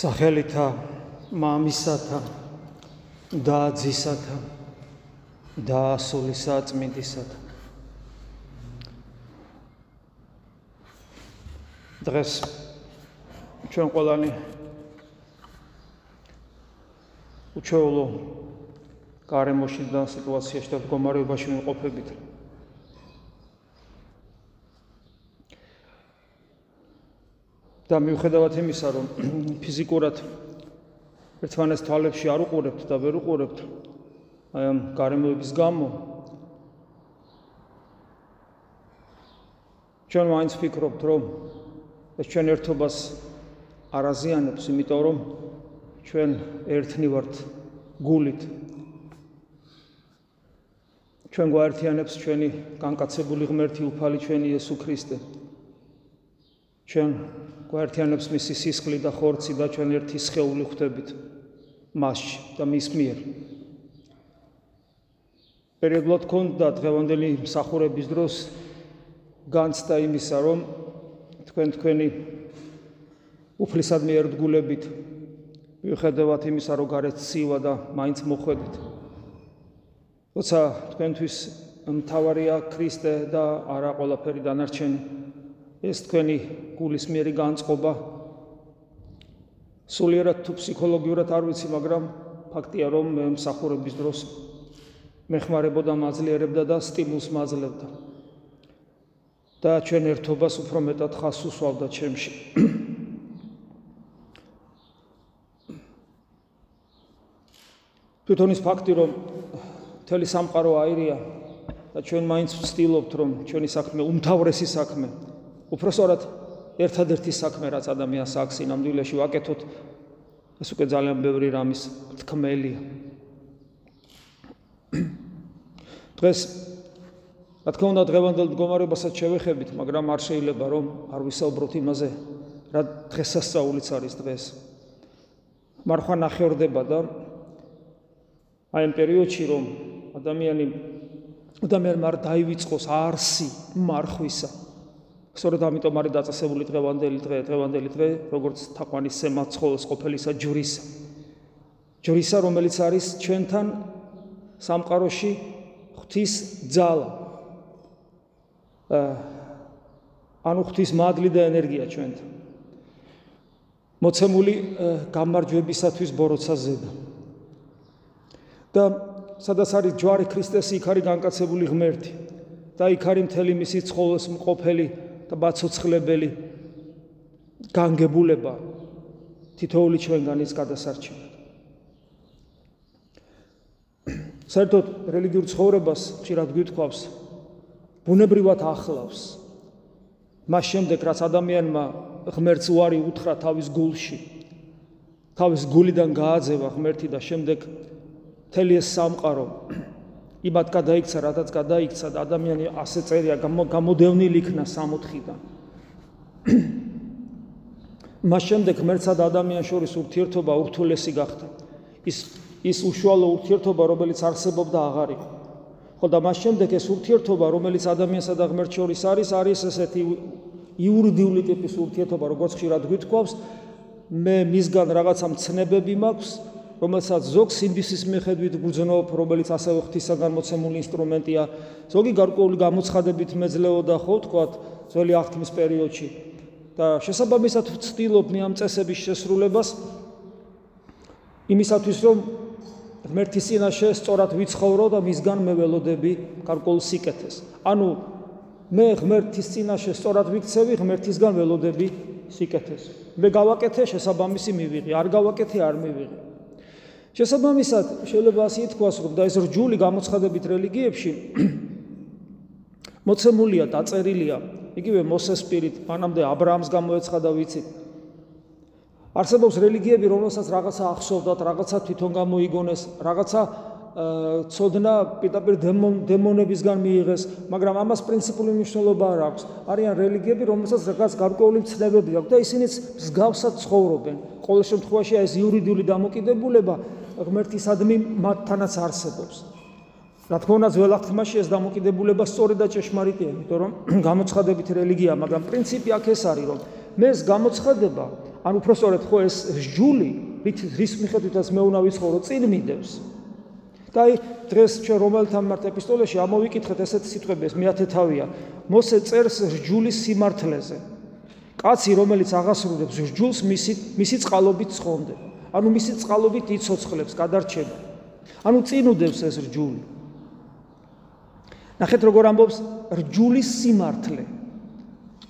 სახელითა მამისათა და ძისათა და სულისა წმინდისათა დღეს ჩვენ ყველანი უჩვეულო გარემოში და სიტუაციაში და მდგომარეობაში ვიმყოფებით და მიუხედავად იმისა, რომ ფიზიკურად ერთმანეს თვალებში არ უყურებთ და ვერ უყურებთ აი ამ გარემოების გამო ჩვენ მაინც ვფიქრობთ, რომ ეს ჩვენ ერთობას არაზიანებს, იმიტომ რომ ჩვენ ერთნი ვართ გულით. ჩვენ გვაერთიანებს ჩვენი განკაცებული ღმერთი უფალი ჩვენი იესო ქრისტე. ჩვენ გვაერთიანებს მისი სისხლი და ხორცი და ჩვენ ერთი სხეული ხვდებით მასში და მის მიერ. პერიოდულად კონდა დღევანდელი მსახურების დროს განცდა იმისა, რომ თქვენ თქვენი უფლისადმი ერთგულებით მიუხედავად იმისა, რომ გარეთ ცივა და მაინც მოხვედით. როცა თქვენთვის მთავარია ქრისტე და არა ყველაფერი დანარჩენი ეს თქვენი გულის მიერი განწყობა სულიერად თუ ფსიქოლოგიურად არ ვიცი, მაგრამ ფაქტია, რომ მე მსახურების დროს მეხმარებოდა მაძლიერებდა და სტიმულს მაძლევდა. და ჩვენ ერთობას უფრო მეტად ხას უსვავდა ჩემში. თვითონ ის ფაქტი, რომ მთელი სამყარო აირია და ჩვენ მაინც ვცდილობთ, რომ ჩვენი საქმე უმთავრესი საქმე უпроსორად ერთადერთი საქმე რაც ადამიანს აქვს სინამდვილეში ვაკეთოთ. ეს უკვე ძალიან ბევრი რამის თქმელია. დღეს რა თქმა უნდა დღევანდელ მდგომარეობასაც შევეხებით მაგრამ არ შეიძლება რომ არ ვისაუბროთ იმაზე რა დღესასწაულიც არის დღეს. მარხვა ნახევრდება და აი ამ პერიოდში რომ ადამიანი ადამიანმა არ დაივიწყოს არსი მარხვისა. სწორედ ამიტომ არის დაწესებული დღევანდელი დღე, დღევანდელი დღე, როგორც თაყვანის სემაცხოლოს ყოფილისა ჯვრისა. ჯვრისა, რომელიც არის ჩვენთან სამყაროში ღვთის ძალა. ანუ ღვთის მადლი და ენერგია ჩვენთან. მოცემული გამარჯვებისათვის ბოროცაზედა. და სადაც არის ჯვარი ქრისტეს იქ არის განკაცებული ღმერთი და იქ არის მთელი მისი ცხოვლის მყოფელი და ბაცოცხლებელი განგებულება თითოეული ჩვენგანის გადასარჩენად. საერთოდ რელიგიურ ცხოვრებას ხშირად გვითხოვს ბუნებრივად ახლავს. მას შემდეგ რაც ადამიანმა ღმერთს უარი უთხრა თავის გულში, თავის გულიდან გააძევა ღმერთი და შემდეგ მთელი ეს სამყარო იმად გადაიქცა, რადგან გადაიქცა და ადამიანი ასე წერია გამოდევნილი იქნა სამოთხიდან. მას შემდეგ ღმერთსა და ადამიანს შორის ურთიერთობა ურთულესი გახდა. ის ის უშუალო ურთიერთობა, რომელიც არსებობდა აღარ იყო. ხო და მას შემდეგ ეს ურთიერთობა, რომელიც ადამიანსა და ღმერთს შორის არის, არის ესეთი იურიდიული ტიპის ურთიერთობა, როგორც ხშირად გვითხოვს, მე მისგან რაღაცა მცნებები მაქვს, რომელსაც ზოგ სინდისის მიხედვით გძნობ, რომელიც ასევე ღვთისაგან მოცემული ინსტრუმენტია, ზოგი გარკვეული გამოცხადებით მეძლეოდა ხო თქვა ძველი აღთქმის პერიოდში და შესაბამისად ვცდილობ მე ამ წესების შესრულებას იმისათვის რომ ღმერთის წინაშე სწორად ვიცხოვრო და მისგან მე ველოდები გარკვეულ სიკეთეს. ანუ მე ღმერთის წინაშე სწორად ვიქცევი, ღმერთისგან ველოდები სიკეთეს. მე გავაკეთე შესაბამისი მივიღე, არ გავაკეთე არ მივიღე. შესაბამისად, შეიძლება ასე ითქვას, რომ და ეს რჯული გამოცხადებით რელიგიებში მოცემულია, დაწერილია, იგივე მოსეს პირით, მანამდე ა ブラ ამს გამოეცხადა ვიცით. არსებობს რელიგიები, რომელსაც რაღაცა ახსოვდათ, რაღაცა თვითონ გამოიგონეს, რაღაცა ცოდნა პიტაპირ დემონებისგან მიიღეს, მაგრამ ამას პრინციპული მნიშვნელობა არ აქვს. არიან რელიგიები, რომელსაც რაღაც გარკვეული ცნებები აქვს და ისინიც მსგავსად ცხოვრობენ. ყოველ შემთხვევაში ეს იურიდიული დამოკიდებულება ღმერთისადმი მათთანაც არსებობს. რა თქმა უნდა, ძველ აღთქმაში ეს დამოკიდებულება სწორი და ჭეშმარიტია, იმიტომ რომ გამოცხადებით რელიგია, მაგრამ პრინციპი აქ ეს არის, რომ მეს გამოცხადება, ან უფრო სწორედ ხო ეს სჯული, რის მიხედვითაც მეუნა ვიცხოვრო, წინ მიდევს. და აი დღეს ჩვენ რომელთა მართ ეპისტოლეში ამოვიკითხეთ ესეთ სიტყვებს მეათე თავია. მოსე წერს ჟულის სიმართლეზე. კაცი რომელიც აღასრულებს ჟულს მისი მისი წყალობით ცხონდება ანუ მისი წყალობით იცოცხლებს გადარჩება. ანუ წინუდებს ეს ჟული ნახეთ როგორ ამბობს რჯულის სიმართლე.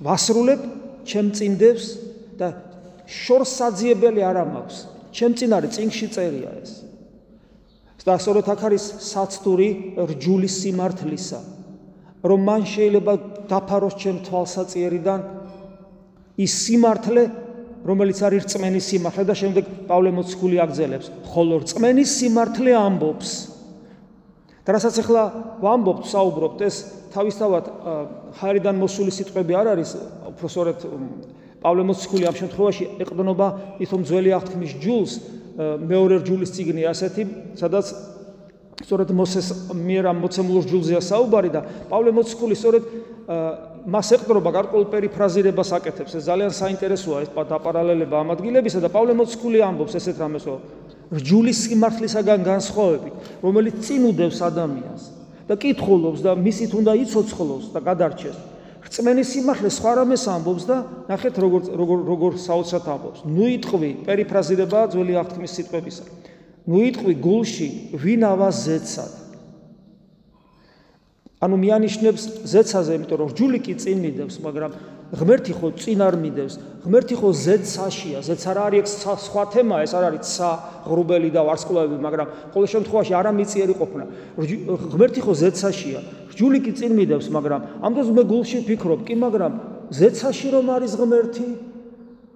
ვასრულებ ჩემ წინდებს და შორს საძიებელი არ ამაქვს. ჩემ წინ არის წინში წერია ეს სწორედ აქ არის საცდური რჯულის სიმართლისა რომ მან შეიძლება დაფაროს ჩემ თვალსაწიერიდან ის სიმართლე რომელიც არის რწმენის სიმართლე და შემდეგ პავლე მოციქული აგზელებს ხოლო რწმენის სიმართლე ამბობს. და რასაც ახლა ვამბობთ, საუბრობთ, ეს თავისთავად ხარიდან მოსული სიტყვები არ არის, პროფესორეთ პავლე მოციქული ამ შემთხვევაში ეყდნობა ითომ ძველი აღთქმის ჯულს, მეორე ჯულის ციგნი ასეთი, სადაც სწორედ მოსეს მიერ ამ მოცემულ ჯულზეა საუბარი და პავლე მოციქული სწორედ მას ეყდნობა გარკვეულ პერიფრაზირებას აკეთებს. ეს ძალიან საინტერესოა ეს პარალელება ამ ადგილებისა და პავლე მოციქული ამბობს ესეთ რამეს, რომ რჯულის სიმართლისაგან განსხვავებით, რომელიც წინუდევს ადამიანს და კითხულობს და მისით უნდა იცოცხლოს და გადარჩეს. რწმენის სიმართლე სხვა რამეს ამბობს და ნახეთ როგორ როგორ როგორ საოცრად ამბობს. ნუ იტყვი, პერიფრაზირება ძველი აღთქმის სიტყვებისა. ნუ იტყვი გულში ვინავა ზეცად. ანუ მიანიშნებს ზეცაზე, იმიტომ რომ რჯული კი წინ მიდევს, მაგრამ ღმერთი ხო წინ არ მიდევს ღმერთი ხო ზეცაშია ზეც არ არის სხვა თემა ეს არ არის ცა ღრუბელი და ვარსკვლავები მაგრამ ყოველ შემთხვევაში არ ამიწიერი ყოფნა ღმერთი ხო ზეცაშია ჯული კი წინ მიდევს მაგრამ ამ დროს მე გულში ფიქრობ კი მაგრამ ზეცაში რომ არის ღმერთი?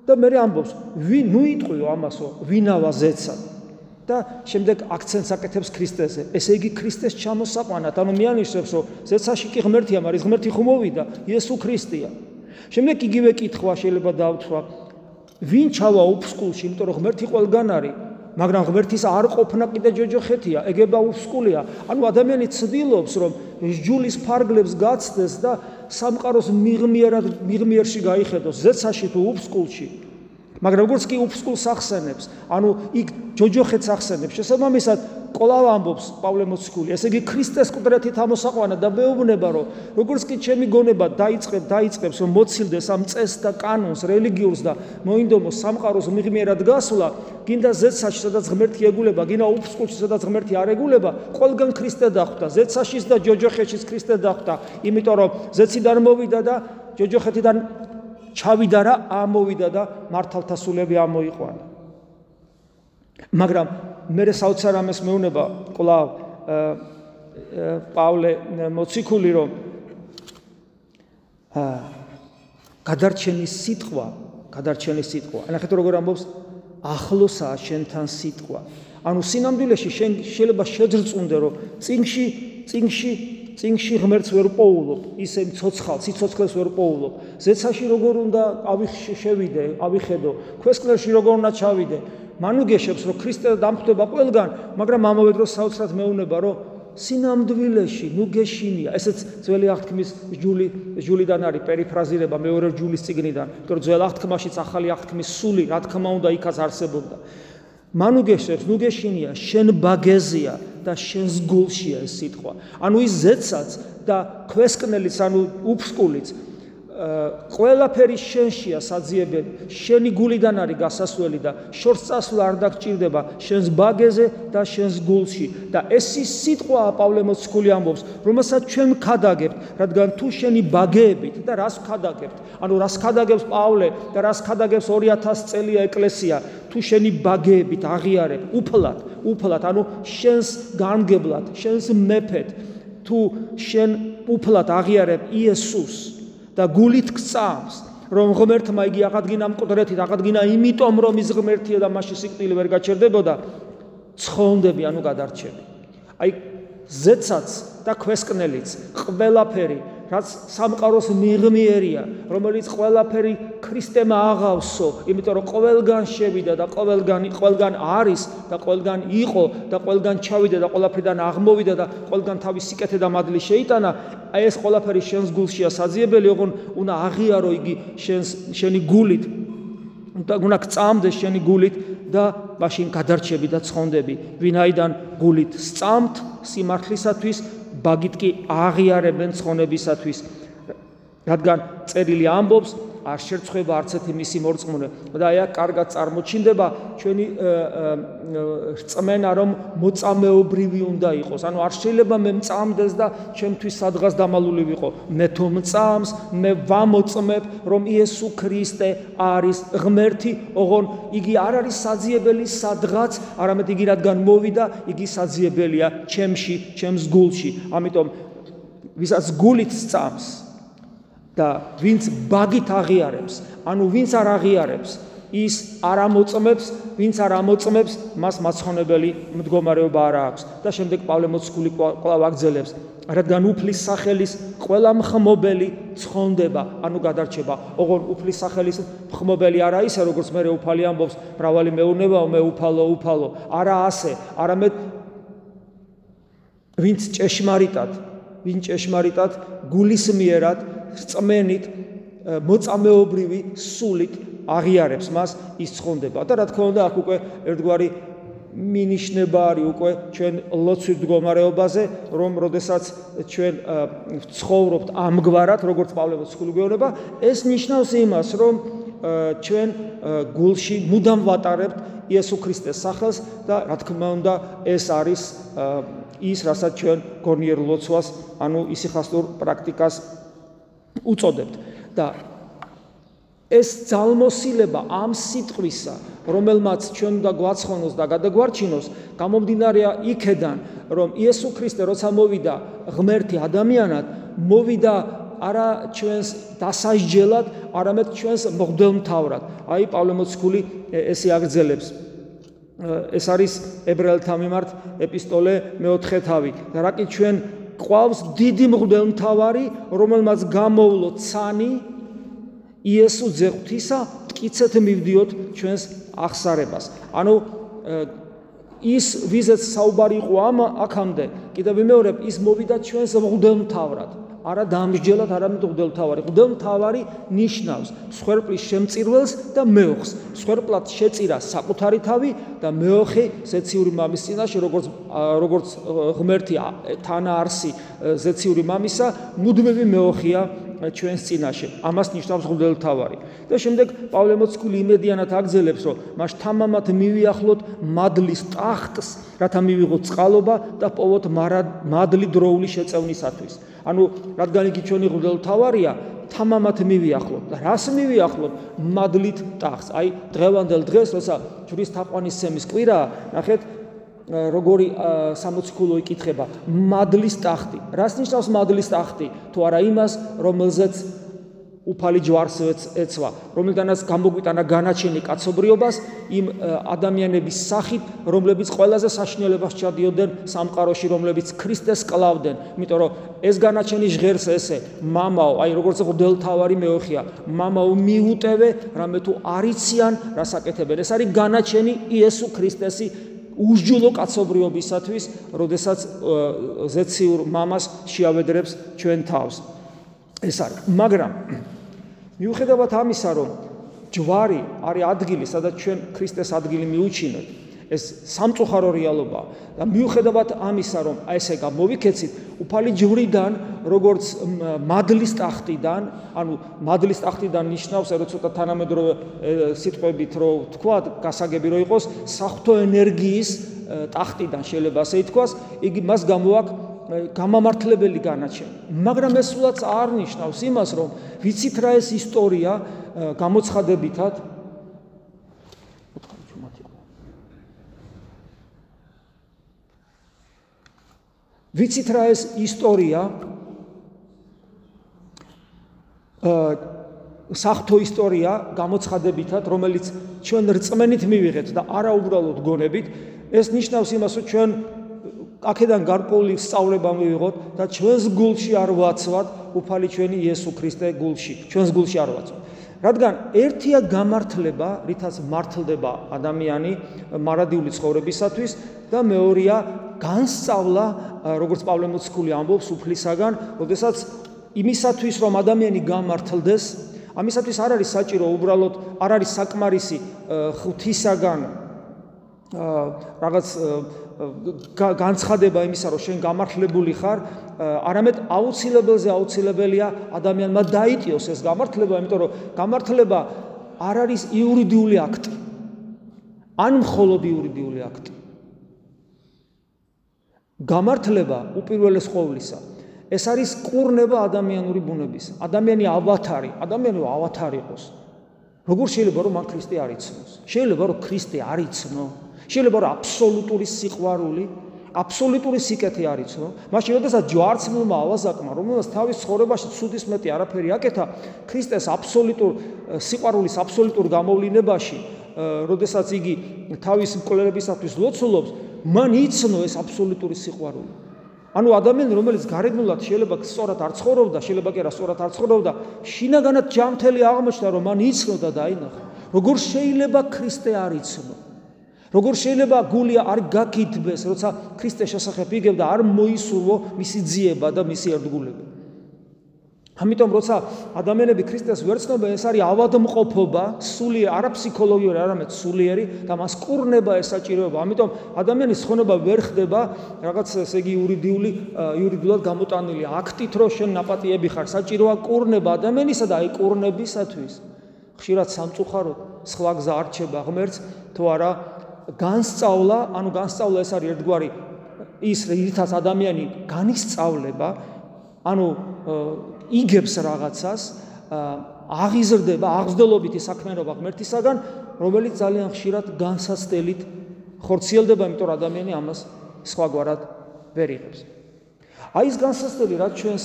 და მე ამბობს ვინ ნუ იტყვიო ამასო ვინავა ზეცა და შემდეგ აქცენტს აკეთებს ქრისტეზე ესე იგი ქრისტეს ჩამოსაყვანად ანუ მიანიშნებს რომ ზეცაში კი ღმერთია მაგრამ ღმერთი ხომ მოვიდა იესო ქრისტეა შემდეგ იგივე კითხვა შეიძლება დავთვა ვინ ჩავა უფსკულში იმიტომ რომ ღმერთი ყველგან არის მაგრამ ღმერთის არ ყოფნა კიდე ჯოჯოხეთია ეგება უფსკულია ანუ ადამიანი ცდილობს რომ ჯულის ფარგლებს გაცდეს და სამყაროს მიღმიერად მიღმიერში გაიხედოს ზეცაში თუ უფსკულში მაგრამ როგორც კი უფსკულს ახსენებს ანუ იქ ჯოჯოხეთს ახსენებს შესაბამისად ყოლავ ამბობს პავლე მოციქული, ესე იგი ქრისტეს ყდრეთით ამოსაყვანა და მეუბნება, რომ როგორც კი ჩემი გონება დაიწყებ, დაიწყებს, რომ მოცილდეს ამ წესს და კანონს, რელიგიურს და მოინდომოს სამყაროს მიღმიერად გასვლა, გინდა ზეცაში, სადაც ღმერთი ეგულება, გინდა უფსკულში, სადაც ღმერთი არ ეგულება, ყველგან ქრისტე დახვდა, ზეცაშიც და ჯოჯოხეთშიც ქრისტე დახვდა, იმიტომ რომ ზეციდან მოვიდა და ჯოჯოხეთიდან ჩავიდა რა, ამოვიდა და მართალთა სულები ამოიყვანა. მაგრამ მე საოცარ ამას მეუნება კლავ პავლე მოციქული რომ აა გადარჩენის სიტყვა გადარჩენის სიტყვა ანახეთ როგორ ამბობს? ახლოსაა შენთან სიტყვა. ანუ სინამდვილეში შეიძლება შეძრწუნდე რომ წინში წინში წინში ღმერთს ვერ პოულობ. ისე ცოცხალ სიცოცხლეს ვერ პოულობ. ზეცაში როგორ უნდა ავიხშევიდე ავიხედო. ქვესკნელში როგორ უნდა ჩავიდე მან უგეშებს რომ ქრისტე დამხვდება ყველგან მაგრამ ამავე დროს საოცრად მეუნება რომ სინამდვილეში ნუ გეშინია ესეც ძველი აღთქმის ჯული ჯულიდან არის პერიფრაზირება მეორე ჯულის ციგნიდან იმიტომ რომ ძველ აღთქმაშიც ახალი აღთქმის სული რა თქმა უნდა იქაც არსებობდა. მან უგეშებს ნუ გეშინია შენ ბაგეზია და შენს გულშია ეს სიტყვა. ანუ ის ზეცაც და ქვესკნელიც ანუ უფსკულიც ყველაფერი შენშია საძიებელი შენი გულიდან არის გასასვლელი და შორს წასვლა არ დაგჭირდება შენს ბაგეზე და შენს გულში. და ეს ის სიტყვაა პავლე მოციქული ამბობს რომელსაც ჩვენ ხადაგებთ რადგან თუ შენი ბაგეებით და რას ხადაგებთ ანუ რას ხადაგებს პავლე და რას ხადაგებს 2000 წელია ეკლესია? თუ შენი ბაგეებით აღიარებ უფლად უფლად ანუ შენს გამგებლად შენს მეფეთ თუ შენ უფლად აღიარებ იესოს და გულით გწამს რომ ღმერთმა იგი აღადგინა მკვდრეთით აღადგინა იმიტომ რომ ის ღმერთია და მასში სიკვდილი ვერ გაჩერდებოდა ცხონდები ანუ გადარჩები. აი ზეცაც და ქვესკნელიც ყველაფერი რაც სამყაროს მიღმიერია, რომელიც ყველაფერი ქრისტემა აღავსო, იმიტომ რომ ყველგან შევიდა და ყველგან ყველგან არის და ყველგან იყო და ყველგან ჩავიდა და ყველაფრიდან აღმოვიდა და ყველგან თავის სიკეთე და მადლი შეიტანა, აი ეს ყველაფერი შენს გულშია საძიებელი, ოღონ უნდა აღიარო იგი შენს შენი გულით. და უნდა გწამდეს შენი გულით და მაშინ გადარჩები და ცხონდები ვინაიდან გულით სწამთ სიმართლისათვის ბაგით კი აღიარებენ ცხონებისათვის რადგან წერილი ამბობს არ შერწება არც ერთი მისი მორწმუნე და აი აქ კარგად წარმოჩინდება ჩვენი რწმენა რომ მოწამეობრივი უნდა იყოს. ანუ არ შეიძლება მე მწამდეს და ჩემთვის სადღაც დამალული ვიყო. მე თუ მწამს მე ვამოწმებ რომ იესო ქრისტე არის ღმერთი. ოღონ იგი არ არის საძიებელი სადღაც არამედ იგი რადგან მოვიდა იგი საძიებელია ჩემში ჩემს გულში. ამიტომ ვისაც გულით სწამს და ვინც ბაგით აღიარებს, ანუ ვინც არ აღიარებს, ის არ ამოწმებს, ვინც არ ამოწმებს, მას მაცხონებელი მდგომარეობა არ აქვს. და შემდეგ პავლე მოციქული კვლავ აგძელებს, რადგან უფლის სახელის ყველა მხმობელი ცხონდება, ანუ გადარჩება. ოღონ უფლის სახელის მხმობელი არა ისე, როგორც მე უფალი ამბობს, მრავალი მეუნებაო, მე უფალო, უფალო. არა ასე, არამედ ვინც ჭეშმარიტად, ვინ ჭეშმარიტად გულისმიერად რწმენით მოწამეობრივი სულით აღიარებს მას ის ცხონდება. და რა თქმა უნდა აქ უკვე ერთგვარი მინიშნება არის უკვე ჩვენ ლოცვის მდგომარეობაზე რომ როდესაც ჩვენ ცხოვრობთ ამგვარად როგორც პავლეს ხულგვეონება ეს ნიშნავს იმას რომ ჩვენ გულში მუდამ ვატარებთ იესო ქრისტეს სახელს და რა თქმა უნდა ეს არის ის რასაც ჩვენ გონიერ ლოცვას ანუ ისიხასტურ პრაქტიკას უწოდებთ. და ეს ძალმოსილება ამ სიტყვისა რომელმაც ჩვენ უნდა გვაცხონოს და გადაგვარჩინოს გამომდინარეა იქედან რომ იესო ქრისტე როცა მოვიდა ღმერთი ადამიანად მოვიდა არა ჩვენს დასაჯელად არამედ ჩვენს მღვდელმთავრად. აი პავლე მოციქული ესე აგრძელებს. ეს არის ებრაელთა მიმართ ეპისტოლე მეოთხე თავი. და რა კი ჩვენ ყავს დიდი მღვდელმთავარი, რომელმაც გამოვლო ცანი იესო ზეღვთისა, მტკიცეთ მივდიოთ ჩვენს აღსარებას. ანუ ის ვიზეც საუბარი იყო ამ აქამდე, კიდევ ვიმეორებ, ის მოვიდა ჩვენს მღვდელმთავრად. არა დამსჯელად, არამედ მღვდელმთავარი. მღვდელმთავარი ნიშნავს სხერპლის შემწირველს და მეოხს. სხერპლად შეწირა საკუთარი თავი და მეოხი ზეციური მამის წინაშე, როგორც როგორც ღმერთი თანაარსი ზეციური მამისა, მუდმივი მეოხია ჩვენს წინაშე. ამას ნიშნავს მღვდელმთავარი. და შემდეგ პავლე მოციქული იმედიანად აგზელებს, რომ მას თამამად მივიახლოთ მადლის ტახტს, რათა მივიღოთ წყალობა და პოვოთ მადლი დროული შეწევნისათვის. ანუ რადგან იგი ჩვენი ღმრთელთავარია თამამად მივიახლოთ და რას მივიახლოთ მადლით ტახს აი დღევანდელ დღეს როცა ჯვრის თაყვანისცემის კვირა ნახეთ როგორი სამოციქულო იკითხება? მადლის ტახტი. რას ნიშნავს მადლის ტახტი? თუ არა იმას რომელზეც უფალი ჯვარს ეცვა, რომელთანაც გამოგვიტანა განაჩენი კაცობრიობას იმ ადამიანების სახით, რომლებიც ყველაზე საშნელებას ჩადიოდნენ სამყაროში, რომლებიც ქრისტეს კლავდნენ, იმიტომ რომ ეს განაჩენი ჟღერს ესე, მამაო, აი როგორც ღდელთავარი მეოხია, მამაო მიუტევე, რამე თუ არიციან, რასაკეთებენ. ეს არის განაჩენი იესო ქრისტესი უსჯულო კაცობრიობისათვის, როდესაც ზეციურ მამას შეავედრებს ჩვენ თავს. ეს არის, მაგრამ მიუხედავად ამისა, რომ ჯვარი არის ადგილი, სადაც ჩვენ ქრისტეს ადგილი მიუჩინოთ, ეს სამწუხარო რეალობა და მიუხედავად ამისა, რომ აი ესე გამოვიქეცით, უფალი ჯვრიდან, როგორც მადლის ტახტიდან, ანუ მადლის ტახტიდან ნიშნავს, რომ ცოტა თანამედროვე სიტყვებით რო თქვა, გასაგები რო იყოს, საფრთხო ენერგიის ტახტიდან შეიძლება ასე ითქვას, იგი მას გამოაქვს გამამართლებელი განაჩენი. მაგრამ ეს სულაც არ ნიშნავს იმას, რომ ვიცით რა ეს ისტორია გამოცხადებითად ვიცით რა ეს ისტორია? აა საფრთხო ისტორია გამოცხადებითად, რომელიც ჩვენ რწმენით მივიღეთ და არა უბრალოდ გონებით, ეს ნიშნავს იმას, რომ ჩვენ აქედან გარკვეული სწავლება მივიღოთ და ჩვენს გულში არ ვაცვათ უფალი ჩვენი იესო ქრისტე გულში. ჩვენს გულში არ ვაცვათ რადგან ერთია გამართლება რითაც მართლდება ადამიანი მარადიული ცხოვრებისათვის და მეორეა განსწავლა როგორც პავლე მოციქული ამბობს უფლისაგან როდესაც იმისათვის რომ ადამიანი გამართლდეს ამისათვის არ არის საჭირო უბრალოდ არ არის საკმარისი ღვთისაგან რაღაც განცხადება იმისა, რომ შენ გამართლებული ხარ, არამედ აუცილებელზე აუცილებელია ადამიანმა დაიტიოს ეს გამართლება, იმიტომ რომ გამართლება არ არის იურიდიული აქტი. ან მხოლოდ იურიდიული აქტი. გამართლება უპირველეს ყოვლისა ეს არის კურნება ადამიანური ბუნების. ადამიანი ავათარი, ადამიანი ავათარი იყოს. როგორ შეიძლება რომ მან ქრისტე არ იცნოს? შეიძლება რომ ქრისტე არ იცნო? შეიძლება რომ აბსოლუტური სიყვარული, აბსოლუტური სიკეთე არ იცნო? მაშინ როდესაც ჯვარცმულმა ავაზაკმა, რომელსაც თავის ცხოვრებაში ცუდის მეტი არაფერი აკეთა, ქრისტეს აბსოლუტურ სიყვარულის აბსოლუტურ გამოვლინებაში, როდესაც იგი თავის მკვლელებისათვის ლოცულობს, მან იცნო ეს აბსოლუტური სიყვარული. ანუ ადამიანი რომელიც გარეგნულად შეიძლება სწორად არ ცხოვრობდა, შეიძლება კი არა სწორად არ ცხოვრობდა, შინაგანად ჯანმრთელი აღმოჩნდა, რომ მან იცნო და დაინახა. როგორ შეიძლება ქრისტე არ იცნო? როგორ შეიძლება გული არ გაკითხდეს, როცა ქრისტეს შესახებ იგებდა, არ მოისურვო მისი ძიება და მისი ერთგულება. ამიტომ როცა ადამიანები ქრისტეს ვერ ცნობენ, ეს არის ავადმყოფობა, სულიერი, არა ფსიქოლოგიური, არამედ სულიერი და მას კურნება ესაჭიროება. ამიტომ ადამიანის ხონება ვერ ხდება რაღაც ესე იგი იურიდიული იურიდულად გამოტანილი აქტით, რომ შენ ნაპატიები ხარ, საჭიროა კურნება ადამიანისა და აი კურნებისათვის ხშირად სამწუხაროდ სხვა გზა არჩება ღმერთს, თუ არა განსწავლა, ანუ განსწავლა ეს არის ერთგვარი ის რითაც ადამიანი განისწავლება, ანუ იგებს რაღაცას, აღიზრდება აღზრდელობითი საქმიანობა ღმერთისაგან, რომელიც ძალიან ხშირად განსასწელით ხორციელდება, იმიტომ რომ ადამიანი ამას სხვაგვარად ვერ იღებს. აი ეს განსასწელი, რაც ჩვენს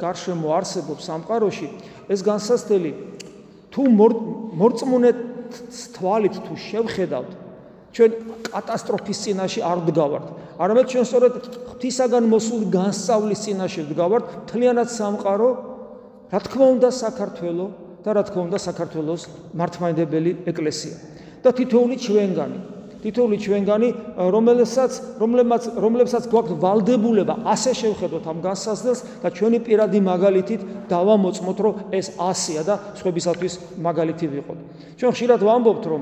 გარშემო არსებობს სამყაროში, ეს განსასწელი თუ მორწმუნე თვალით თუ შევხედავთ, ჩვენ კატასტროფის წინაშე არ ვდგავართ. არამედ ჩვენ სწორედ ღვთისაგან მოსული განსწავლის წინაშე ვდგავართ, თლიანად სამყარო, რა თქმა უნდა საქართველოს და რა თქმა უნდა საქართველოს მართლმადიდებელი ეკლესია. და თითოეული ჩვენგანი, თითოეული ჩვენგანი, რომელსაც რომლებსაც რომლებსაც გვაქვს ვალდებულება ასე შევხედოთ ამ განსაზღვრას და ჩვენი პირადი მაგალითით დავამოწმოთ, რომ ეს ასია და სხვებისათვის მაგალითი ვიყოთ. ჩვენ ხშირად ვამბობთ, რომ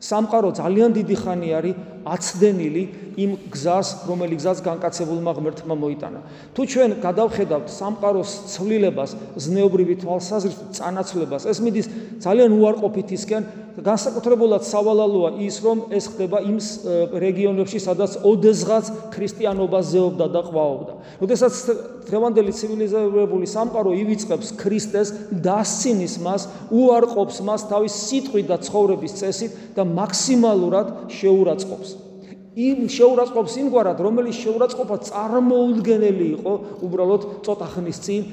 სამყარო ძალიან დიდი ხანი არის აცდენილი იმ გზას, რომელი გზას განკაცებულმა ღმერთმა მოიტანა. თუ ჩვენ გადავხედავთ სამყაროს ცვლილებას, ზნეობრივი თვალსაზრისით, წანაცვლებას, ეს მიდის ძალიან უარყოფითისკენ, განსაკუთრებულად სავალალოა ის, რომ ეს ხდება იმ რეგიონებში, სადაც ოდესღაც ქრისტიანობა ზეობდა და ყვაობდა. როდესაც დღევანდელი ცივილიზებული სამყარო ივიწყებს ქრისტეს, დასცინის მას, უარყოფს მას თავის სიტყვით და ცხოვრების წესით და მაქსიმალურად შეურაცხყოფს. იმ შეურაცხყოფს იმგვარად, რომელიც შეურაცხყოფა წარმოუდგენელი იყო უბრალოდ ცოტა ხნის წინ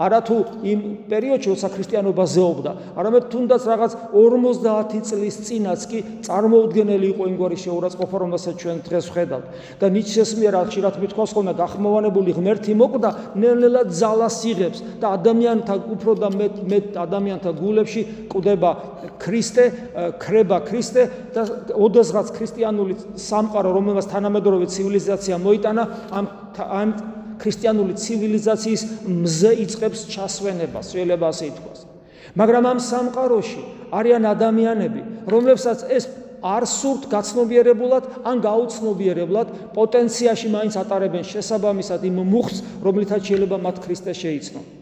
არათუ იმ პერიოდში, როცა ქრისტიანობა ზეობდა, არამედ თუნდაც რაღაც 50 წლის წინაც კი წარმოუდგენელი იყო იმგვარი შეურაცხყოფა, რომელსაც ჩვენ დღეს ვხედავთ. და ნიჩეს მიერ ხშირად მithქვას ხოლმე გახმოვანებული ღმერთი მოკვდა, ნელ-ნელა ძალას იღებს და ადამიანთა უფრო და მეტ მეტ ადამიანთა გულებში კვდება ქრისტე, ქრება ქრისტე და ოდესღაც ქრისტიანული სამყარო, რომელსაც თანამედროვე ცივილიზაცია მოიტანა, ამ ამ ქრისტიანული ცივილიზაციის მზე იწყებს ჩასვენებას, შეიძლება ასე ითქვას. მაგრამ ამ სამყაროში არიან ადამიანები, რომლებსაც ეს არ სურთ გაცნობიერებულად ან გაუცნობიერებლად პოტენციაში მაინც ატარებენ შესაბამისად იმ მუხს, რომლითაც შეიძლება მათ ქრისტე შეიცნონ.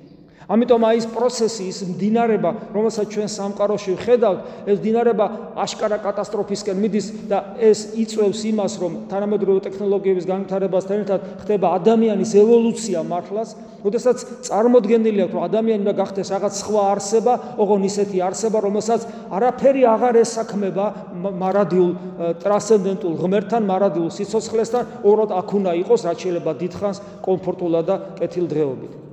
ამიტომ აი ეს პროცესი ის მდინარება, რომელსაც ჩვენ სამყაროში ვხედავთ, ეს მდინარება აშკარა კატასტროფისკენ მიდის და ეს იწევს იმას, რომ თანამედროვე ტექნოლოგიების განვითარებასთან ერთად ხდება ადამიანის ევოლუცია მართლაც, როდესაც წარმოქმნილი აქვს, რომ ადამიანი უნდა გახდეს რაღაც სხვა არსება, ოღონ ისეთი არსება, რომელსაც არაფერი აღარ ესაქმება მარადიულ ტრანსცენდენტულ ღმერთთან, მარადიულ სიცოცხლესთან, ორად აქ უნდა იყოს, რაც შეიძლება დიდხანს კომფორტულად და კეთილდღეობით.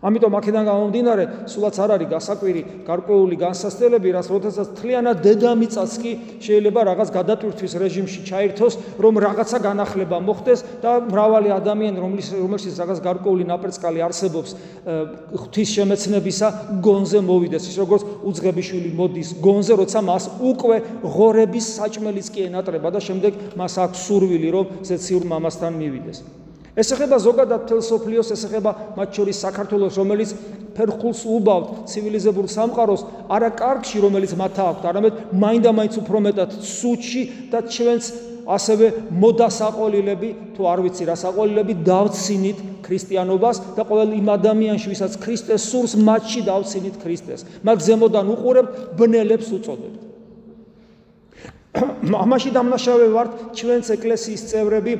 ამიტომ აქედან გამომდინარე, სულაც არ არის გასაკვირი გარკვეული განსასწრებელი, რაც როდესაც თლიანად დედამიწას კი შეიძლება რაღაც გადატვირთვის რეჟიმში ჩაერთოს, რომ რაღაცა განახლება მოხდეს და მრავალი ადამიანი, რომლის რომელშიც რაღაც გარკვეული ნაპერწკალი არსებობს, ღვთის შემეცნებისა გონზე მოვიდეს, ის როგორც უძღებიშვილი მოდის გონზე, როცა მას უკვე ღორების საჭმელიც კი ენატრება და შემდეგ მას აქვს სურვილი, რომ ზეციურ მამასთან მივიდეს. ეს ეხება ზოგადად თელ სოფლიოს, ეს ეხება მათ შორის საქართველოს, რომელიც ფერხულს უბავთ ცივილიზებურ სამყაროს, არა კარგში, რომელიც მათ აქვს, არამედ მაინდა-მაინც უფრო მეტად სუჩი და ჩვენს ასევე მოდასაყოლილები, თუ არ ვიცი რა საყოლილები დავცინით ქრისტიანობას და ყოველ იმ ადამიანში, ვისაც ქრისტეს სურს, მათში დავცინით ქრისტეს. მაგ ზემოდან უყურებთ, ბნელებს უწოდებთ. ამაში დამნაშავე ვართ ჩვენს ეკლესიის წევრები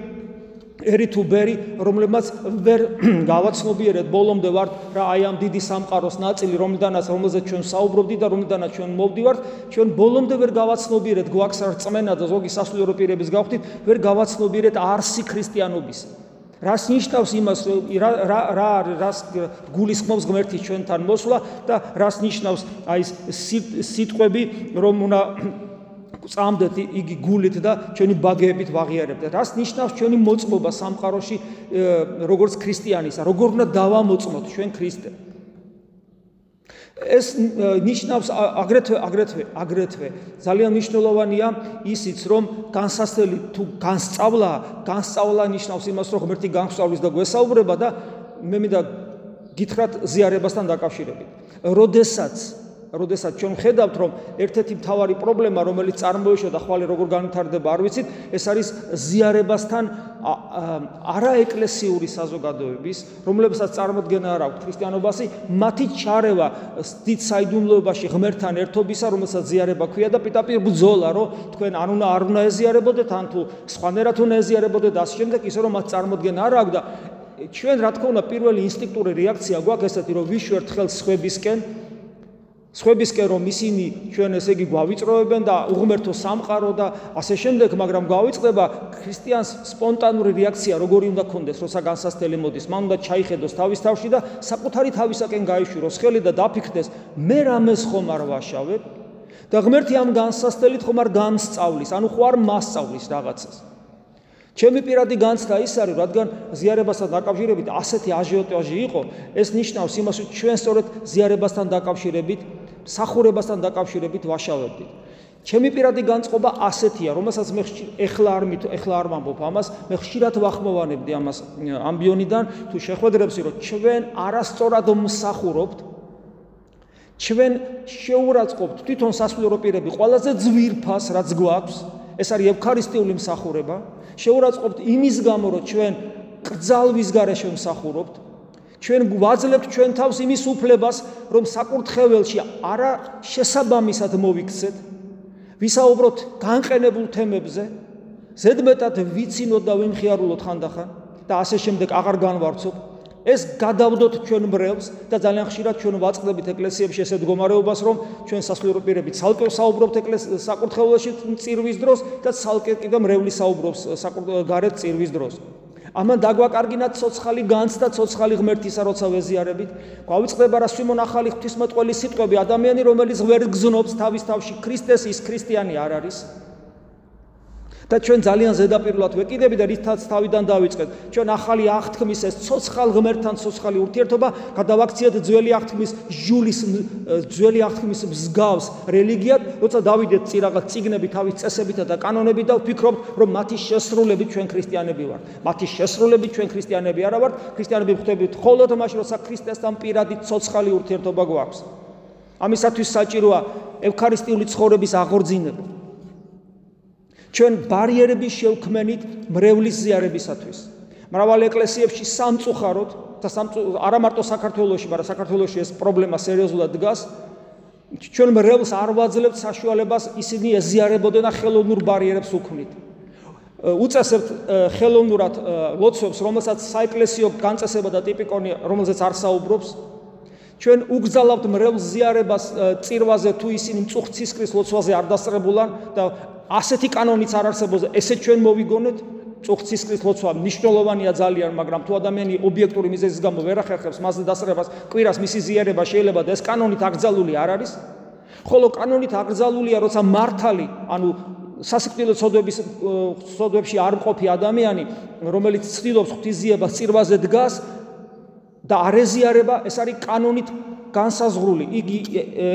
ერითუბერი, რომლებმაც ვერ გავაცნობიერეთ ბოლომდე ვართ რა აი ამ დიდი სამყაროს ნაწილი, რომლიდანაც რომელზეც ჩვენ საუბრობდი და რომლიდანაც ჩვენ მოვდივართ, ჩვენ ბოლომდე ვერ გავაცნობიერეთ გვაქვს რწმენა და ზოგი სასულიერო პირების გავხდით, ვერ გავაცნობიერეთ არსი ქრისტიანობის. რას ნიშნავს იმას რა რა რა რას გულისხმობს ღმერთის ჩვენთან მოსვლა და რას ნიშნავს აი სიტყვები რომ უნდა წამდეთ იგი გულით და ჩვენი ბაგეებით ვაღიარებთ. რას ნიშნავს ჩვენი მოწმობა სამყაროში როგორც ქრისტიანისა? როგორ უნდა დავამოწმოთ ჩვენ ქრისტე? ეს ნიშნავს აგრეთვე აგრეთვე აგრეთვე ძალიან მნიშვნელოვანია ისიც რომ განსასწრელი თუ განსწავლა განსწავლა ნიშნავს იმას რომ ღმერთი განსწავლის და გვესაუბრება და მე მინდა გითხრათ ზიარებასთან დაკავშირებით. როდესაც როდესაც ჩვენ ხედავთ რომ ერთ-ერთი მთავარი პრობლემა რომელიც წარმოიშვა და ხვალე როგორ განვითარდება არ ვიცით ეს არის ზიარებასთან არაეკლესიური საზოგადოების რომლებსაც წარმოქმნა არ აქვს ქრისტიანობასი მათი ჩარევა დიდ საიდუმლოებაში ღმერთთან ერთობისა რომელსაც ზიარება ქვია და პიტაპირ ბძოლა რომ თქვენ არ უნდა არ უნდა ეზიარებოდეთ ან თუ სხვანაირად უნდა ეზიარებოდეთ ამ შემდეგ ისე რომ მათ წარმოქმნა არ აქვს და ჩვენ რა თქმა უნდა პირველი ინსტინქტური რეაქცია გვაქვს ესეთი რომ ვიშვერთ ხელს ხვებისკენ სხვებისკენ რომ ისინი ჩვენ ესე იგი გვავიწროებენ და უღმერთო სამყარო და ასე შემდეგ, მაგრამ გვავიწყდება ქრისტიანს სპონტანური რეაქცია, როგორი უნდა კონდეს, როცა განსასწრელი მოდის, მან უნდა ჩაიხედოს თავის თავში და საკუთარი თავისაკენ გაიშვიროს ხელი და დაფიქრდეს, მე რამეს ხომ არ ვაშავებ? და ღმერთი ამ განსასწრელით ხომ არ გამსწავლის, ანუ ხო არ მასწავლის რაღაცას. ჩემი პირადი განცდა ის არის, რადგან ზიარებასთან დაკავშირებით ასეთი აჟიოტაჟი იყო, ეს ნიშნავს იმას, რომ ჩვენ სწორედ ზიარებასთან დაკავშირებით სახურებასთან დაკავშირებით ვაშავებდით. ჩემი პირადი განწყობა ასეთია, რომელსაც მე ეხლა არ მით ეხლა არ ვამბობ ამას, მე ხშირად ვახმოვანებდი ამას ამბიონიდან, თუ შეხვედრებში რომ ჩვენ არასწორად მსახურობთ ჩვენ შეურაცხყოფთ თვითონ სასულიერო პირები ყველაზე ძვირფას რაც გვაქვს, ეს არის ევქარისტიული მსახურება. შეურაცხყოფთ იმის გამო, რომ ჩვენ კრძალვის გარეშე მსახურობთ, ჩვენ გვაძლევთ ჩვენ თავს იმის უფლებას, რომ საკურთხეველში არა შესაბამისად მოვიქცეთ, ვისაუბროთ განყენებულ თემებზე, ზედმეტად ვიცინოთ და ვიმხიარულოთ ხანდახან და ასე შემდეგ აღარ განვარცობ. ეს გადავდოთ ჩვენ მრევლს და ძალიან ხშირად ჩვენ ვაწყდებით ეკლესიებში ესეთ მდგომარეობას, რომ ჩვენ სასულიერო პირები ცალკე საუბრობთ ეკლესიის საკურთხეველში წირვის დროს და ცალკე კიდე მრევლის საუბრობს საკურთხეველში გარეთ წირვის დროს. ამან დაგვაკარგინათ ცოცხალი განცდა ცოცხალი ღმერთისა როცა ვეზიარებით. გვავიწყდება რა სიმონ ახალი ღვთისმეტყველი სიტყვები ადამიანი რომელიც ვერ გზნობს თავის თავში. ქრისტეს ის ქრისტიანი არ არის და ჩვენ ძალიან ზედაპირულად ვეკიდები და რითაც თავიდან დავიწყეთ. ჩვენ ახალი აღთქმის ეს ცოცხალ ღმერთთან ცოცხალი ურთიერთობა გადავაქციეთ ძველი აღთქმის ჟულის ძველი აღთქმის მსგავს რელიგიად როცა დავიდეთ წირაღა ციგნები თავის წესებით და კანონებით და ვფიქრობთ რომ მათი შესრულებით ჩვენ ქრისტიანები ვართ. მათი შესრულებით ჩვენ ქრისტიანები არა ვართ. ქრისტიანები ხვდებით მხოლოდ მაშინ როცა ქრისტესთან პირადი ცოცხალი ურთიერთობა გვაქვს. ამისათვის საჭიროა ევქარისტიული ცხოვრების აღორძინება ჩვენ ბარიერები შევქმენით მრევლის ზიარებისათვის. მრავალ ეკლესიებში სამწუხაროდ და არა მარტო საქართველოში, მაგრამ საქართველოში ეს პრობლემა სერიოზულად დგას. ჩვენ მრევლს არ ვაძლევთ საშუალებას ისინი ეზიარებოდნენ და ხელოვნურ ბარიერებს უქმნით. უწესებთ ხელოვნურად ლოცვებს, რომელსაც საეკლესიო განწესება და ტიპიკონი, რომელზეც არ საუბრობს. ჩვენ უგზავნებთ მრევლს ზიარებას წირვაზე თუ ისინი მწუხცისკრის ლოცვაზე არ დასწრებულან და ასეთი კანონიც არ არსებობს. ესე ჩვენ მოვიგონეთ წუხცისკრის ლოცვა მნიშვნელოვანია ძალიან მაგრამ თუ ადამიანი ობიექტური მიზეზის გამო ვერ ახერხებს მასზე დასწრებას კვირას მისი ზიარება შეიძლება და ეს კანონით აკრძალული არ არის? ხოლო კანონით აკრძალულია როცა მართალი ანუ სასიკვდილო ცოდვების ცოდვებში არ მყოფი ადამიანი რომელიც ცდილობს ღვთისძიებას წირვაზე დგას და არ ეზიარება, ეს არის კანონით განსაზღვრული. იგი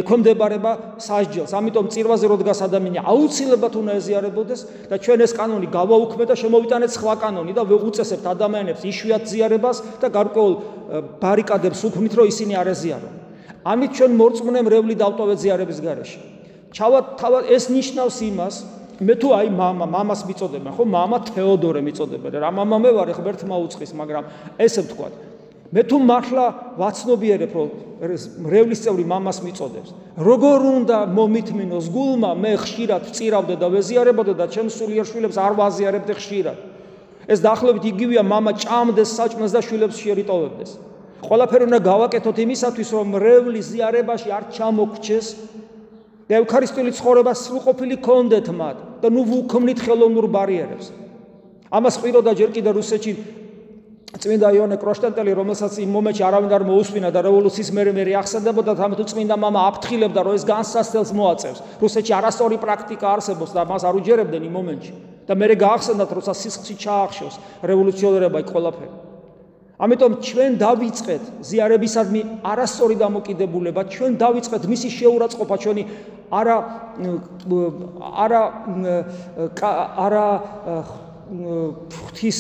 ექვემდებარება სასჯელს. ამიტომ წირვაზე როდგას ადამიანი აუცილებლად უნდა ეზიარებოდეს და ჩვენ ეს კანონი გავაუქმეთ და შემოვიტანეთ სხვა კანონი და უწესებთ ადამიანებს იშვიათ ზიარებას და გარკვეულ ბარიკადებს უქმნით, რომ ისინი არ ეზიარონ. ამით ჩვენ მორწმუნე მრევლი დავტოვეთ ზიარების გარეშე. ჩავად თავად ეს ნიშნავს იმას, მე თუ აი мама, мамას მიწოდებენ, ხო? мама თეოდორე მიწოდებენ. რა мама მე ვარ, ხო ბერთმა უწყის, მაგრამ ესე ვთქვათ. მე თუ მართლა ვაცნობიერებ, რომ მრევლის წევრი მამას მიწოდებს, როგორ უნდა მომითმინოს გულმა, მე ხშირად წირავდე და ვეზიარებოდა და ჩემ სულიერ შვილებს არ ვაზიარებდი ხშირად. ეს დაახლოებით იგივეა მამა ჭამდეს საჭმელს და შვილებს შეერიტოვებდეს. ყველაფერი უნდა გავაკეთოთ იმისათვის, რომ მრევლის ზიარებაში არ ჩამოგჩეს და ევქარისტიული ცხოვრება სრულყოფილი კონდეთ მათ და ნუ ვუქმნით ხელოვნურ ბარიერებს. ამას ყიროდა ჯერ კიდე რუსეთში წმინდა იონე კროშტენტელი, რომელსაც იმ მომენტში არავინ არ მოусმინა და რევოლუციის მერე მერე ახსენდებოდა, თამთუ წმინდა მამა აფრთხილებდა, რომ ეს განსასწელს მოაწევს. რუსეთში არასწორი პრაქტიკა არსებობს და მას არ უჯერებდნენ იმ მომენტში. და მერე გაახსენდათ, როცა სისხლში ჩაახშოს რევოლუციონერებმა იქ ყველაფერი. ამიტომ ჩვენ დავიწყეთ ზიარებისადმი არასწორი დამოკიდებულება, ჩვენ დავიწყეთ მისი შეურაცხყოფა ჩვენი არა არა არა ფთის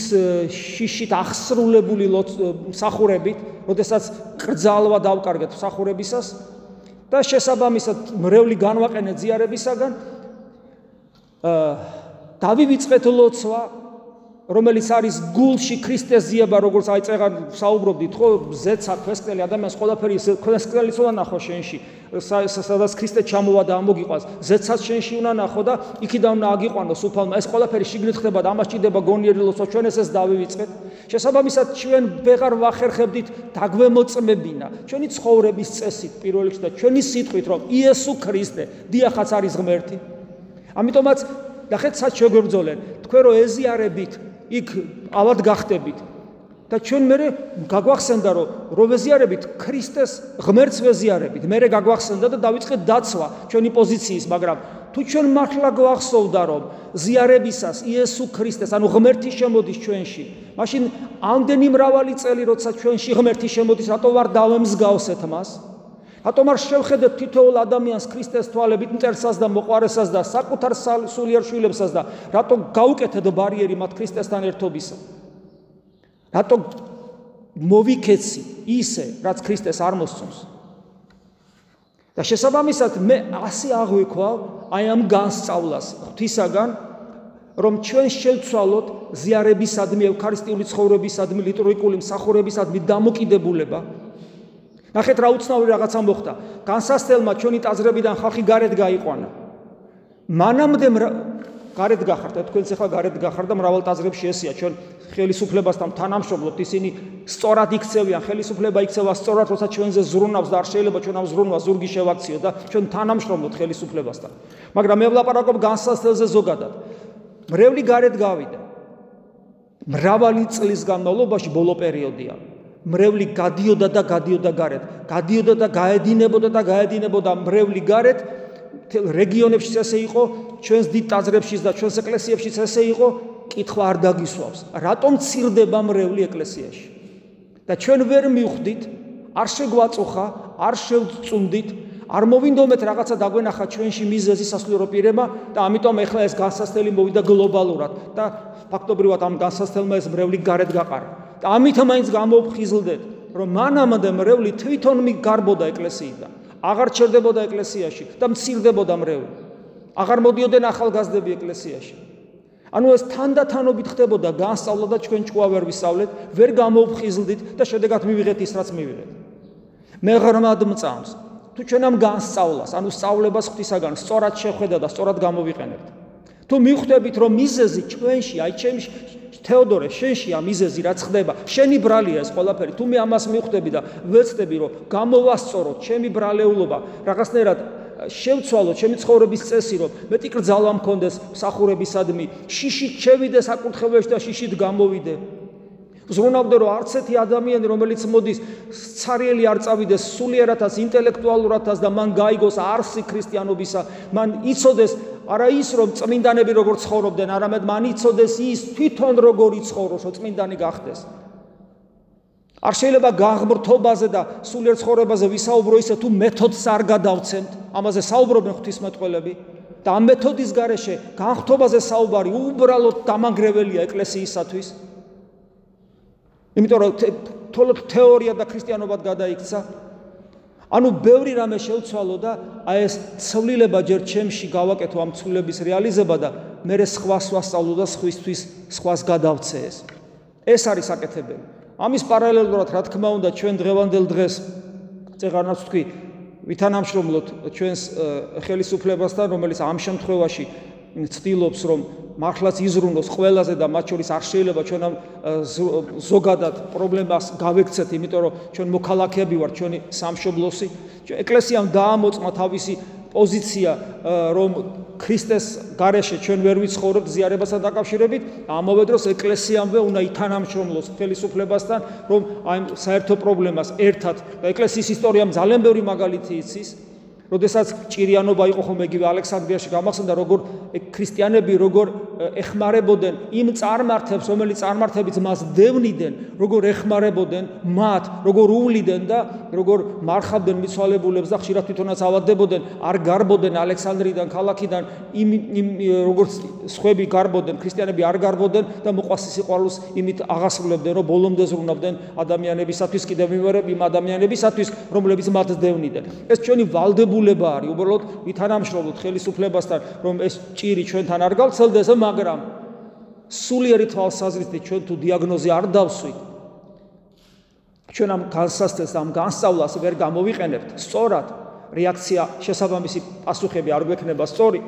შიშით ახსრულებული სახურებით, როდესაც კრძალვა დავკარგეთ სახურებისას და შესაბამისად მრევლი განვაყენეთ ზიარებისაგან აა დავივიწყეთ ლოცვა რომელიც არის გულში ქრისტეს ზიება, როგორც აი წეგან საუბრობდით, ხო, ზეცა ქვესკელი ადამიანს ყველაფერი ქვესკელიც უნდა ნახო შენში, სადაც ქრისტე ჩამოვა და ამოგიყვას, ზეცაც შენში უნდა ნახო და იქიდან უნდა აგიყვანოს უფალმა. ეს ყველაფერი შიგნით ხდება და ამას ჭირდება გონიერი ლოცვა, ჩვენ ეს ეს დავივიწყეთ. შესაბამისად ჩვენ ვეღარ ვახერხებდით დაგვემოწმებინა ჩვენი ცხოვრების წესით პირველ რიგში და ჩვენი სიტყვით, რომ იესო ქრისტე დიახაც არის ღმერთი. ამიტომაც და ხეთ სად შეგვერძოლენ თქვენ რომ ეზიარებით იქ ავად გახდებით. და ჩვენ მე გაგვახსენდა რომ რო ვეზიარებით ქრისტეს ღმერთს ვეზიარებით მე გაგვახსენდა და დავიწყეთ დაცვა ჩვენი პოზიციის მაგრამ თუ ჩვენ მართლა გვახსოვდა რომ ზიარებისას იესო ქრისტეს ანუ ღმერთი შემოდის ჩვენში მაშინ ამდენი მრავალი წელი როცა ჩვენში ღმერთი შემოდის რატო ვარ დავემსგავსეთ მას რატომ არ შევხედეთ თითოეულ ადამიანს ქრისტეს თვალებით მწერსას და მოყარესას და საკუთარ სულიერ შვილებსაც და რატომ გაუკეთეთ ბარიერი მათ ქრისტესთან ერთობისა? რატომ მოვიქეცი ისე, რაც ქრისტეს არ მოსწონს? და შესაბამისად მე ასე აღვიქვალ აი ამ განსწავლას ღვთისაგან რომ ჩვენ შევცვალოთ ზიარებისადმი ევქარისტიული ცხოვრებისადმი ლიტურგიკული მსახურებისადმი დამოკიდებულება ნახეთ რა უცნაური რაღაცა მოხდა. განსასწელმა ჩვენი ტაძრებიდან ხალხი გარეთ გაიყვანა. მანამდე გარეთ გახართ, თქვენც ახლა გარეთ გახართ და მრავალ ტაძრებში ესია ჩვენ ხელისუფლებასთან თანამშრომლობთ. ისინი სწორად იქცევიან, ხელისუფლება იქცევა სწორად, როცა ჩვენზე ზრუნავს და არ შეიძლება ჩვენ ამ ზრუნვას ზურგი შევაქციოთ და ჩვენ თანამშრომლობთ ხელისუფლებასთან. მაგრამ მე ვლაპარაკობ განსასწელზე ზოგადად. მრევლი გარეთ გავიდა. მრავალი წლის განმავლობაში ბოლო პერიოდია. მრევლი გადიოდა და გადიოდა გარეთ. გადიოდა და გაედინებოდა და გაედინებოდა მრევლი გარეთ. რეგიონებში ესე იყო, ჩვენს დიდ ტაძრებშიც და ჩვენს ეკლესიებშიც ესე იყო, კითხვა არ დაგისვავს. რატომ ცირდება მრევლი ეკლესიაში? და ჩვენ ვერ მივხვდით, არ შეგვაწუხა, არ შევწუნდით, არ მოვინდომეთ რაღაცა დაგვენახა ჩვენში მიზეზი სასულიერო პირება და ამიტომ ეხლა ეს განსასწრელი მოვიდა გლობალურად და ფაქტობრივად ამ განსასწრელმა ეს მრევლი გარეთ გაყარა. ამით მაინც გამოფხიზლდეთ, რომ მანამდე მრევლი თვითონ მიგარბოდა ეკლესიიდან. აღარ ჩერდებოდა ეკლესიაში და მცირდებოდა მრევლი. აღარ მოდიოდნენ ახალგაზრდები ეკლესიაში. ანუ ეს თანდათანობით ხდებოდა განსწავლა და ჩვენ ჭკუა ვერ ვისავლეთ, ვერ გამოფხიზლდით და შედეგად მივიღეთ ის რაც მივიღეთ. მე ღრმად მწამს. თუ ჩვენ ამ განსწავლას, ანუ სწავლებას ღვთისაგან სწორად შეხვედა და სწორად გამოვიყენებთ. თუ მივხვდებით რომ მიზეზი ჩვენში, აი ჩემში თეოდორე, შენში ამ მიზეზი რაც ხდება, შენი ბრალია ეს ყველაფერი. თუ მე ამას მივხვდები და ვეცდები რომ გამოვასწორო ჩემი ბრალეულობა, რაღაცნაირად შევცვალო ჩემი ცხოვრების წესი, რომ მეტი კრძალვა მქონდეს მსახურებისადმი, შიშით შევიდე საკურთხეველში და შიშით გამოვიდე. ზრუნავდე რომ არც ერთი ადამიანი რომელიც მოდის ცარიელი არ წავიდეს სულიერათაც ინტელექტუალურათაც და მან გაიგოს არსი ქრისტიანობისა. მან იცოდეს არა ის რომ წმინდანები როგორ ცხოვრობდნენ არამედ მან იცოდეს ის თვითონ როგორ იცხოვროს რომ წმინდანი გახდეს. არ შეიძლება გაღმრთობაზე და სულიერ ცხოვრებაზე ვისაუბრო ისე თუ მეთოდს არ გადავცემთ ამაზე საუბრობენ ღვთისმეტყველები. და ამ მეთოდის გარეშე განხთობაზე საუბარი უბრალოდ დამანგრეველია ეკლესიისათვის იმიტომ რომ თოლოთ თეორია და ქრისტიანობა გადაიქცა. ანუ ბევრი რამე შევცვალო და აი ეს ცვლილება ჯერ ჩემში გავაკეთო ამ ცვლილების რეალიზება და მე რე სხვას ვასწავლო და სხვისთვის სხვას გადავცე ეს. ეს არის საკეთებელი ამის პარალელურად რა თქმა უნდა ჩვენ დღევანდელ დღეს წეღანაც თქვი ვითანამშრომლოთ ჩვენს ხელისუფლებასთან რომელიც ამ შემთხვევაში ცდილობს რომ მართლაც იზრუნოს ყველაზე და მათ შორის არ შეიძლება ჩვენ ამ ზოგადად პრობლემას გავექცეთ, იმიტომ რომ ჩვენ მოქალაქეები ვართ, ჩვენი სამშობლოსი. ეკლესიამ დაამოწმა თავისი პოზიცია, რომ ქრისტეს გარეშე ჩვენ ვერ ვიცხოვრობთ ზიარებასთან დაკავშირებით, ამავე დროს ეკლესიამვე უნდა ითანამშრომლოს ხელისუფლებასთან, რომ აი საერთო პრობლემას ერთად და ეკლესიის ისტორიამ ძალიან ბევრი მაგალითი იცის. როდესაც ჭირიანობა იყო ხოლმე იგივე ალექსანდრიაში გამახსენდა როგორ ქრისტიანები როგორ ეხმარებოდნენ იმ წარმართებს რომელიც წარმართებიც მას დევნიდნენ როგორ ეხმარებოდნენ მათ როგორ უვლიდნენ და როგორ მარხავდნენ მიცვალებულებს და ხშირად თვითონაც ავადდებოდნენ არ გარბოდნენ ალექსანდრიდან ქალაქიდან იმ იმ როგორც სხვები გარბოდნენ ქრისტიანები არ გარბოდნენ და მოყვასის სიყვარულს იმით აღასრულებდნენ რომ ბოლომდე ზრუნავდნენ ადამიანებისათვის კიდევ მიმარებ იმ ადამიანებისათვის რომლებიც მათ დევნიდნენ. ეს ჩვენი ვალდებული ღირებულება არის უბრალოდ ვითანამშრომლოთ ხელისუფლებასთან რომ ეს ჭირი ჩვენთან არ გავცელდეს მაგრამ სულიერი თვალსაზრისით ჩვენ თუ დიაგნოზი არ დავსვით ჩვენ ამ განსასწრებს ამ განსწავლას ვერ გამოვიყენებთ. სწორად რეაქცია შესაბამისი პასუხები არ გვექნება სწორი.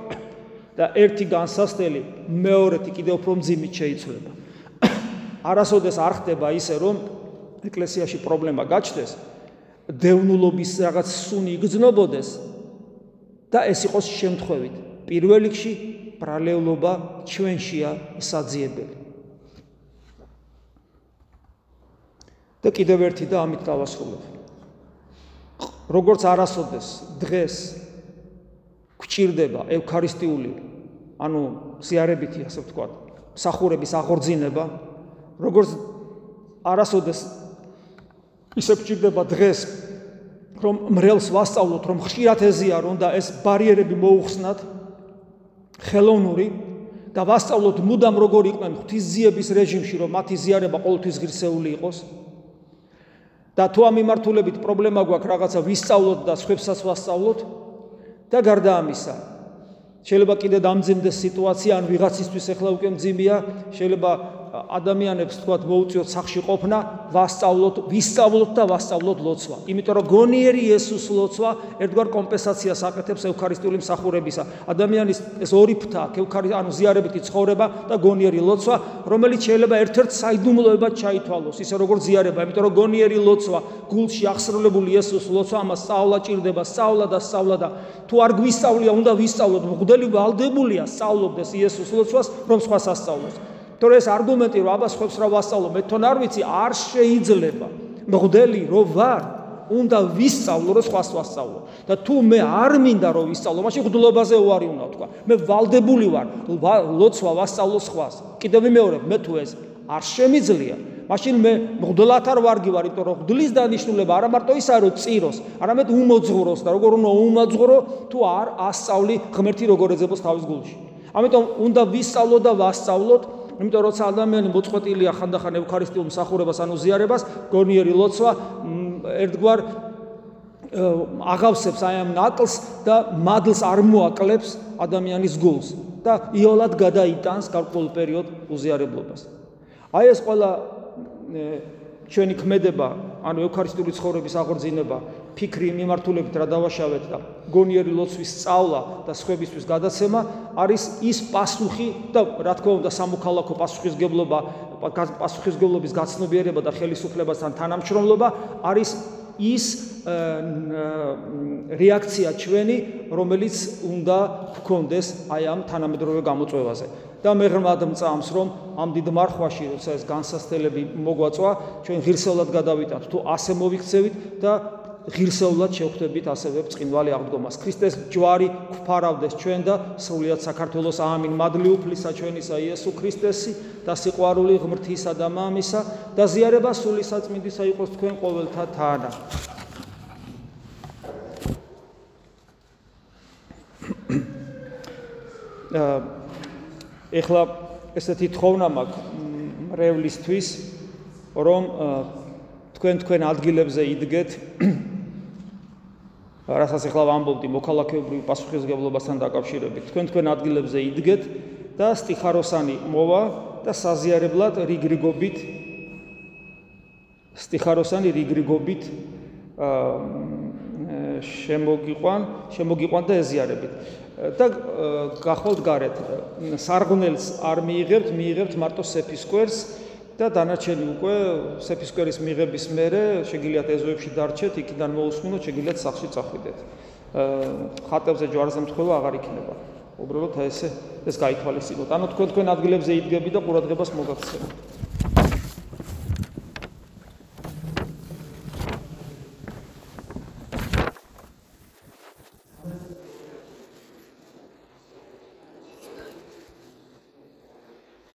და ერთი განსასწრელი მეორეთი კიდევ უფრო მძიმით შეიცვლება. არასოდეს არ ხდება ისე რომ ეკლესიაში პრობლემა გაჩნდეს დევნულობის რაღაც სუნი იგრძნობოდეს და ეს იყოს შემთხვევით. პირველ რიგში ბრალეულობა ჩვენშია საძიებელი. და კიდევ ერთი და ამით დავასრულებ. როგორც არასოდეს დღეს გვჭირდება ევქარისტიული, ანუ ზიარებითი, ასე ვთქვათ, სახურების აღორძინება, როგორც არასოდეს ისე გჭირდება დღეს რომ მრელს ვასწავლოთ რომ ხშირად ეზიარო და ეს ბარიერები მოუხსნათ ხელოვნური და ვასწავლოთ მუდამ როგორ იყვნენ ღვთისძიების რეჟიმში რომ მათი ზიარება ყოველთვის ღირსეული იყოს. და თუ ამ მიმართულებით პრობლემა გვაქვს რაღაცა ვისწავლოთ და სხვებსაც ვასწავლოთ და გარდა ამისა შეიძლება კიდე დამძიმდეს სიტუაცია ან ვიღაცისთვის ახლა უკვე მძიმეა შეიძლება ადამიანებს თქვათ მოუწიოთ სახში ყოფნა, ვასწავლოთ, ვისწავლოთ და ვასწავლოთ ლოცვა. იმიტომ რომ გონიერი იესოს ლოცვა ერთგვარ კომპენსაციას აკეთებს ევქარისტიული მსახურებისა. ადამიანის ეს ორი ფთა, ევქარი ანუ ზიარებითი ცხოვრება და გონიერი ლოცვა, რომელიც შეიძლება ერთ-ერთ საიდუმლოებად ჩაითვალოს, ისე როგორც ზიარება, იმიტომ რომ გონიერი ლოცვა, გულში აღსრულებული იესოს ლოცვა, ამას სწავლა ჭირდება, სწავლა და სწავლა და თუ არ გვისწავლია, უნდა ვისწავლოთ, მღვდელი ვალდებულია სწავლობდეს იესოს ლოცვას, რომ სხვას ასწავლოს. თორე ეს არგუმენტი რომ აბა ხებს რა ვასწავლო მე თვითონ არ ვიცი არ შეიძლება. მღდელი რო ვარ უნდა ვისწავლო რომ სხვას ვასწავლო. და თუ მე არ მინდა რომ ვისწავლო მაშინ ღდლობაზე უარი უნდა თქვა. მე ვალდებული ვარ ლოცვა ვასწავლო სხვას. კიდევ მეორე მე თუ ეს არ შემიძლია მაშინ მე მღდლათ არ ვარგი ვარ იმიტომ რომ ღდლის დანიშნულება არა მარტო ისაა რომ წიროს არამედ უმოძღვროს და როგორ უნდა უმოძღვრო თუ არ ასწავლი ღმერთი როგორ ეძებოს თავის გულში. ამიტომ უნდა ვისწავლო და ვასწავლოთ იმიტომ რომ ადამიანი მოწყვეტილია ხანდახან ევქარისტიულ მსახურებას ანუ ზიარებას, გონიერი ლოცვა ერთგვარ აღავსებს აი ამ ნაკლს და მადლს არ მოაკლებს ადამიანის გულს და იოლად გადაიტანს გარკვეულ პერიოდ უზიარებლობას. აი ეს ყველა ჩვენი ქმედება, ანუ ევქარისტიული ცხოვრების აღორძინება, ფიქრი მიმართულებით რა დავაშავეთ და გონიერი ლოცვის სწავლა და სხვებისთვის გადაცემა არის ის პასუხი და რა თქმა უნდა სამოქალაქო პასუხისგებლობა, პასუხისგებლობის გაცნობიერება და ხელისუფლებასთან თანამშრომლობა არის ის რეაქცია ჩვენი, რომელიც უნდა გქონდეს აი ამ თანამედროვე გამოწვევაზე. და მე ღრმად მწამს რომ ამ დიდ მარხვაში როცა ეს განსასწრებელი მოგვაწვა ჩვენ ღირსეულად გადავიტანთ თუ ასე მოვიქცევით და ღირსეულად შევხვდებით ასევე წინვალი აღდგომას. ქრისტეს ჯვარი გვფარავდეს ჩვენ და სრულიად საქართველოს ამინ. მადლი უფლისა ჩვენისა იესო ქრისტესი და სიყვარული ღმრთისა და მამისა და ზიარება სული საწმინდისა იყოს თქვენ ყოველთა თანა. ეხლა ესეთი თხოვნა მაქვს მრევლისთვის რომ თქვენ თქვენ ადგილებზე იდგეთ რასაც ახლა ვამბობდი მოქალაქეობრივი პასუხისგებლობასთან დაკავშირებით თქვენ თქვენ ადგილებზე იდგეთ და სტიხაროსანი მოვა და საზიარებლად რიგრიგობით სტიხაროსანი რიგრიგობით შემოგიყვან შემოგიყვან და ეზიარებით და გახვალთ გარეთ სარღვნელს არ მიიღებთ მიიღებთ მარტო სეფისკვერს და დანარჩენი უკვე სეფისკვერის მიღების მერე შეგიძლიათ ეზოებში დარჩეთ, იქიდან მოусმინოთ, შეგიძლიათ სახში წახვიდეთ. ხატებზე ჯვარზე მთხვევა აღარ იქნება. უბრალოდ ესე ეს გაითვალისწინოთ. ანუ თქვენ თქვენ ადგილებზე იდგები და ყურადღებას მოგაქცევთ.